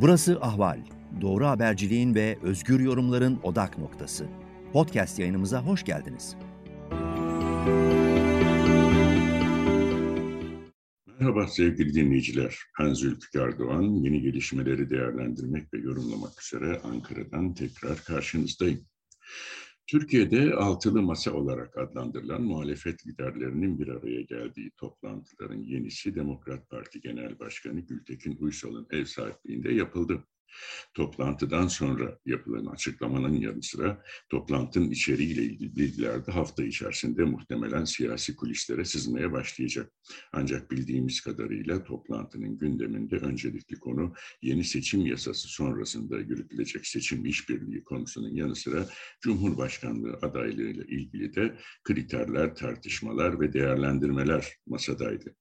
Burası Ahval. Doğru haberciliğin ve özgür yorumların odak noktası. Podcast yayınımıza hoş geldiniz. Merhaba sevgili dinleyiciler. Ben Zülfikar Doğan. Yeni gelişmeleri değerlendirmek ve yorumlamak üzere Ankara'dan tekrar karşınızdayım. Türkiye'de altılı masa olarak adlandırılan muhalefet liderlerinin bir araya geldiği toplantıların yenisi Demokrat Parti Genel Başkanı Gültekin Uysal'ın ev sahipliğinde yapıldı. Toplantıdan sonra yapılan açıklamanın yanı sıra toplantının içeriğiyle ilgili bilgiler de hafta içerisinde muhtemelen siyasi kulislere sızmaya başlayacak. Ancak bildiğimiz kadarıyla toplantının gündeminde öncelikli konu yeni seçim yasası sonrasında yürütülecek seçim işbirliği konusunun yanı sıra Cumhurbaşkanlığı adaylığıyla ilgili de kriterler, tartışmalar ve değerlendirmeler masadaydı.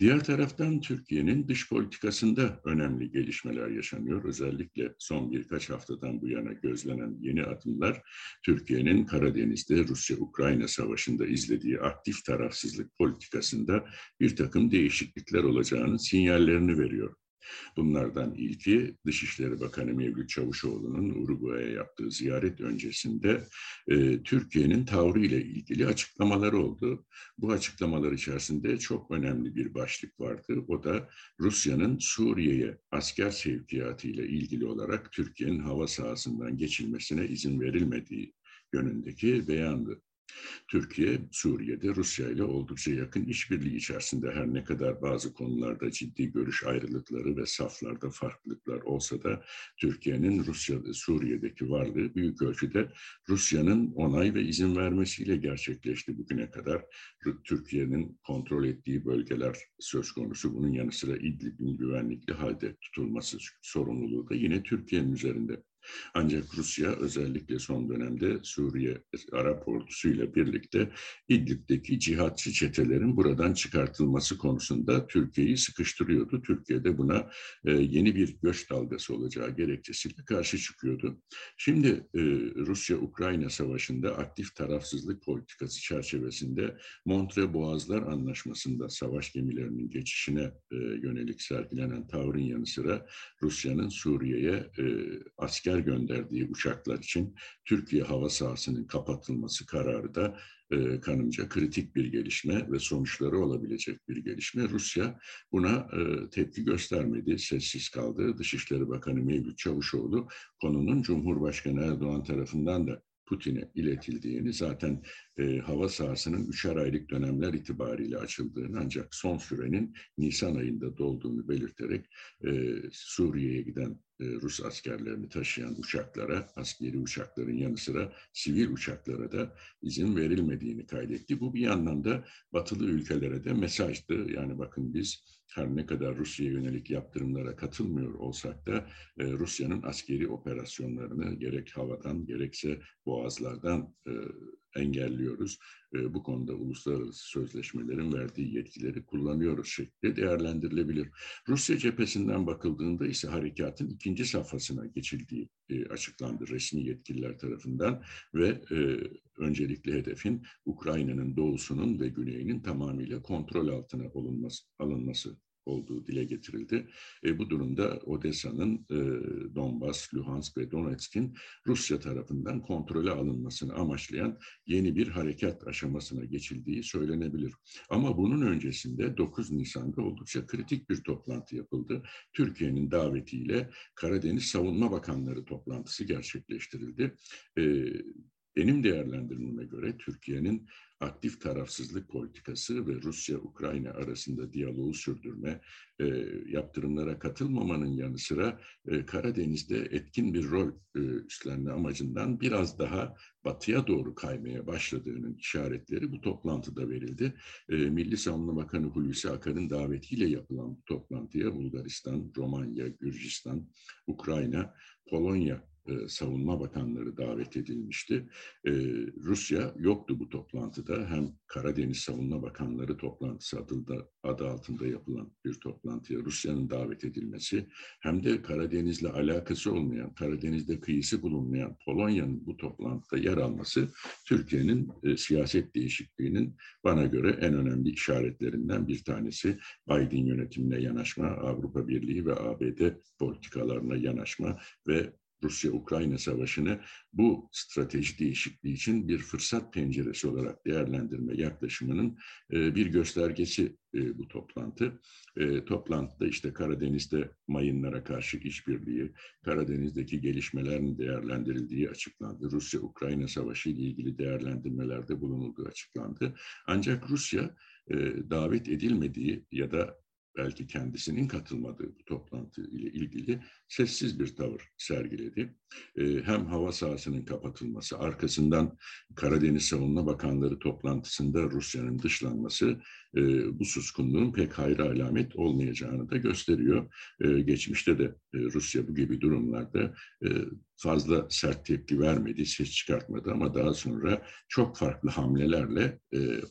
Diğer taraftan Türkiye'nin dış politikasında önemli gelişmeler yaşanıyor. Özellikle son birkaç haftadan bu yana gözlenen yeni adımlar Türkiye'nin Karadeniz'de Rusya-Ukrayna savaşında izlediği aktif tarafsızlık politikasında bir takım değişiklikler olacağının sinyallerini veriyor. Bunlardan ilki Dışişleri Bakanı Mevlüt Çavuşoğlu'nun Uruguay'a yaptığı ziyaret öncesinde e, Türkiye'nin tavrı ile ilgili açıklamaları oldu. Bu açıklamalar içerisinde çok önemli bir başlık vardı. O da Rusya'nın Suriye'ye asker sevkiyatı ile ilgili olarak Türkiye'nin hava sahasından geçilmesine izin verilmediği yönündeki beyandı. Türkiye, Suriye'de Rusya ile oldukça yakın işbirliği içerisinde her ne kadar bazı konularda ciddi görüş ayrılıkları ve saflarda farklılıklar olsa da Türkiye'nin Rusya Suriye'deki varlığı büyük ölçüde Rusya'nın onay ve izin vermesiyle gerçekleşti bugüne kadar. Türkiye'nin kontrol ettiği bölgeler söz konusu. Bunun yanı sıra İdlib'in güvenlikli halde tutulması sorumluluğu da yine Türkiye'nin üzerinde. Ancak Rusya özellikle son dönemde Suriye Arap ordusuyla birlikte İdlib'deki cihatçı çetelerin buradan çıkartılması konusunda Türkiye'yi sıkıştırıyordu. Türkiye de buna e, yeni bir göç dalgası olacağı gerekçesiyle karşı çıkıyordu. Şimdi e, Rusya-Ukrayna savaşında aktif tarafsızlık politikası çerçevesinde Montre Boğazlar Anlaşması'nda savaş gemilerinin geçişine e, yönelik sergilenen tavrın yanı sıra Rusya'nın Suriye'ye asker asker gönderdiği uçaklar için Türkiye hava sahasının kapatılması kararı da e, kanımca kritik bir gelişme ve sonuçları olabilecek bir gelişme. Rusya buna e, tepki göstermedi, sessiz kaldı. Dışişleri Bakanı Mevlüt Çavuşoğlu konunun Cumhurbaşkanı Erdoğan tarafından da Putin'e iletildiğini, zaten e, hava sahasının üçer aylık dönemler itibariyle açıldığını ancak son sürenin Nisan ayında dolduğunu belirterek e, Suriye'ye giden e, Rus askerlerini taşıyan uçaklara, askeri uçakların yanı sıra sivil uçaklara da izin verilmediğini kaydetti. Bu bir yandan da batılı ülkelere de mesajdı. Yani bakın biz her ne kadar Rusya'ya yönelik yaptırımlara katılmıyor olsak da e, Rusya'nın askeri operasyonlarını gerek havadan gerekse boğazlardan e, engelliyoruz. E, bu konuda uluslararası sözleşmelerin verdiği yetkileri kullanıyoruz şekli değerlendirilebilir. Rusya cephesinden bakıldığında ise harekatın ikinci safhasına geçildiği e, açıklandı resmi yetkililer tarafından ve e, öncelikli hedefin Ukrayna'nın doğusunun ve güneyinin tamamıyla kontrol altına alınması, alınması olduğu dile getirildi. E, bu durumda Odessa'nın e, Donbas, Luhansk ve Donetsk'in Rusya tarafından kontrole alınmasını amaçlayan yeni bir harekat aşamasına geçildiği söylenebilir. Ama bunun öncesinde 9 Nisan'da oldukça kritik bir toplantı yapıldı. Türkiye'nin davetiyle Karadeniz Savunma Bakanları toplantısı gerçekleştirildi. E, benim değerlendirmeme göre Türkiye'nin aktif tarafsızlık politikası ve Rusya-Ukrayna arasında diyaloğu sürdürme, e, yaptırımlara katılmamanın yanı sıra e, Karadeniz'de etkin bir rol e, üstlenme amacından biraz daha batıya doğru kaymaya başladığının işaretleri bu toplantıda verildi. E, Milli Savunma Bakanı Hulusi Akar'ın davetiyle yapılan bu toplantıya Bulgaristan, Romanya, Gürcistan, Ukrayna, Polonya e, savunma bakanları davet edilmişti. E, Rusya yoktu bu toplantıda. Hem Karadeniz Savunma Bakanları toplantısı adında, adı altında yapılan bir toplantıya Rusya'nın davet edilmesi hem de Karadeniz'le alakası olmayan, Karadeniz'de kıyısı bulunmayan Polonya'nın bu toplantıda yer alması Türkiye'nin e, siyaset değişikliğinin bana göre en önemli işaretlerinden bir tanesi. Biden yönetimine yanaşma, Avrupa Birliği ve ABD politikalarına yanaşma ve Rusya-Ukrayna savaşını bu strateji değişikliği için bir fırsat penceresi olarak değerlendirme yaklaşımının e, bir göstergesi e, bu toplantı. E, toplantıda işte Karadeniz'de mayınlara karşı işbirliği, Karadeniz'deki gelişmelerin değerlendirildiği açıklandı. Rusya-Ukrayna savaşı ile ilgili değerlendirmelerde bulunulduğu açıklandı. Ancak Rusya davet edilmediği ya da belki kendisinin katılmadığı bu toplantı ile ilgili sessiz bir tavır sergiledi. Ee, hem hava sahasının kapatılması, arkasından Karadeniz Savunma Bakanları toplantısında Rusya'nın dışlanması e, bu suskunluğun pek hayra alamet olmayacağını da gösteriyor. Ee, geçmişte de e, Rusya bu gibi durumlarda e, fazla sert tepki vermedi, ses çıkartmadı ama daha sonra çok farklı hamlelerle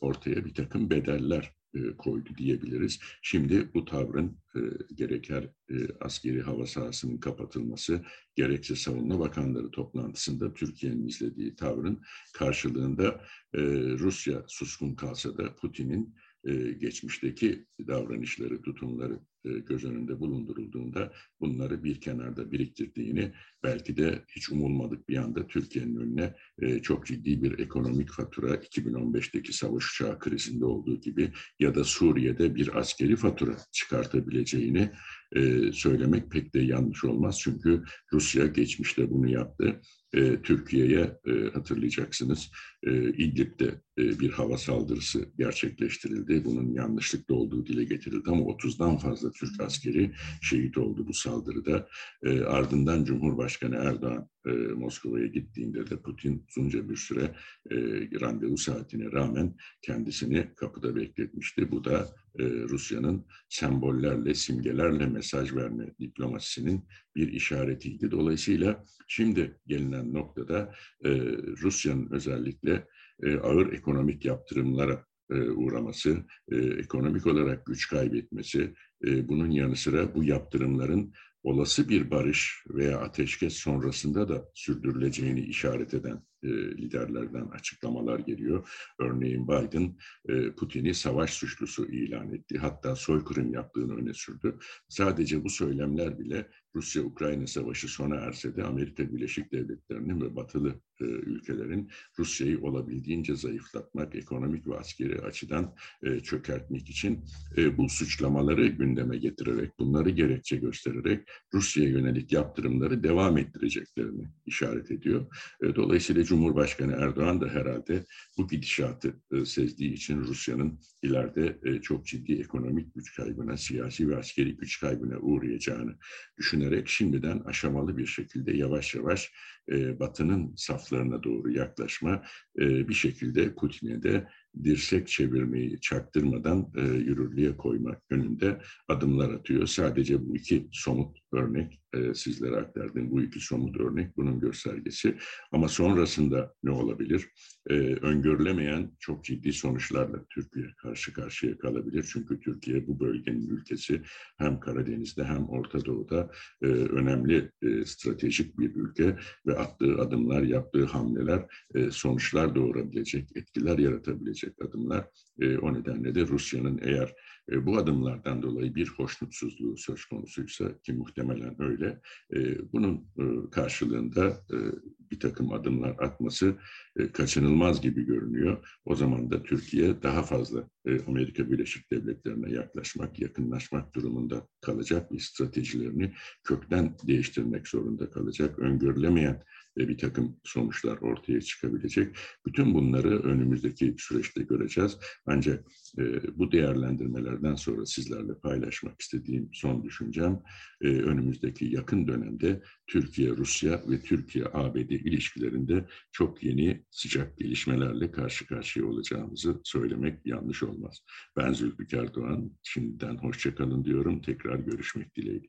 ortaya bir takım bedeller e, koydu diyebiliriz. Şimdi bu tavrın e, gereker e, askeri hava sahasının kapatılması, gerekse savunma bakanları toplantısında Türkiye'nin izlediği tavrın karşılığında e, Rusya suskun kalsa da Putin'in e, geçmişteki davranışları, tutumları göz önünde bulundurulduğunda bunları bir kenarda biriktirdiğini belki de hiç umulmadık bir anda Türkiye'nin önüne e, çok ciddi bir ekonomik fatura 2015'teki savaş uçağı krizinde olduğu gibi ya da Suriye'de bir askeri fatura çıkartabileceğini söylemek pek de yanlış olmaz. Çünkü Rusya geçmişte bunu yaptı e, Türkiye'ye e, hatırlayacaksınız e, İdlib'de e, bir hava saldırısı gerçekleştirildi. Bunun yanlışlıkla olduğu dile getirildi ama 30'dan fazla Türk askeri şehit oldu bu saldırıda. E, ardından Cumhurbaşkanı Erdoğan e, Moskova'ya gittiğinde de Putin uzunca bir süre e, randevu saatine rağmen kendisini kapıda bekletmişti. Bu da e, Rusya'nın sembollerle, simgelerle mesaj verme diplomasisinin bir işaretiydi. Dolayısıyla şimdi gelinen noktada e, Rusya'nın özellikle e, ağır ekonomik yaptırımlara e, uğraması, e, ekonomik olarak güç kaybetmesi, e, bunun yanı sıra bu yaptırımların olası bir barış veya ateşkes sonrasında da sürdürüleceğini işaret eden e, liderlerden açıklamalar geliyor. Örneğin Biden e, Putin'i savaş suçlusu ilan etti. Hatta soykırım yaptığını öne sürdü. Sadece bu söylemler bile Rusya-Ukrayna savaşı sona erse de Amerika Birleşik Devletleri'nin ve batılı e, ülkelerin Rusya'yı olabildiğince zayıflatmak, ekonomik ve askeri açıdan e, çökertmek için e, bu suçlamaları gündeme getirerek, bunları gerekçe göstererek Rusya'ya yönelik yaptırımları devam ettireceklerini işaret ediyor. E, dolayısıyla Cumhurbaşkanı Erdoğan da herhalde bu gidişatı e, sezdiği için Rusya'nın ileride e, çok ciddi ekonomik güç kaybına, siyasi ve askeri güç kaybına uğrayacağını düşünerek şimdiden aşamalı bir şekilde yavaş yavaş e, Batı'nın saflarına doğru yaklaşma, e, bir şekilde Putin'e de dirsek çevirmeyi çaktırmadan e, yürürlüğe koymak yönünde adımlar atıyor. Sadece bu iki somut örnek e, sizlere aktardım. Bu iki somut örnek bunun göstergesi. Ama sonrasında ne olabilir? E, öngörülemeyen çok ciddi sonuçlarla Türkiye karşı karşıya kalabilir. Çünkü Türkiye bu bölgenin ülkesi hem Karadeniz'de hem Orta Doğu'da e, önemli e, stratejik bir ülke ve attığı adımlar, yaptığı hamleler e, sonuçlar doğurabilecek, etkiler yaratabilecek adımlar. E, o nedenle de Rusya'nın eğer e, bu adımlardan dolayı bir hoşnutsuzluğu söz konusuysa ki muhtemelen öyle, e, bunun e, karşılığında bir takım adımlar atması kaçınılmaz gibi görünüyor. O zaman da Türkiye daha fazla Amerika Birleşik Devletleri'ne yaklaşmak, yakınlaşmak durumunda kalacak bir stratejilerini kökten değiştirmek zorunda kalacak. Öngörülemeyen ve bir takım sonuçlar ortaya çıkabilecek. Bütün bunları önümüzdeki süreçte göreceğiz. Ancak e, bu değerlendirmelerden sonra sizlerle paylaşmak istediğim son düşüncem e, önümüzdeki yakın dönemde Türkiye-Rusya ve Türkiye-ABD ilişkilerinde çok yeni sıcak gelişmelerle karşı karşıya olacağımızı söylemek yanlış olmaz. Ben Zülfikar Doğan, şimdiden hoşçakalın diyorum. Tekrar görüşmek dileğiyle.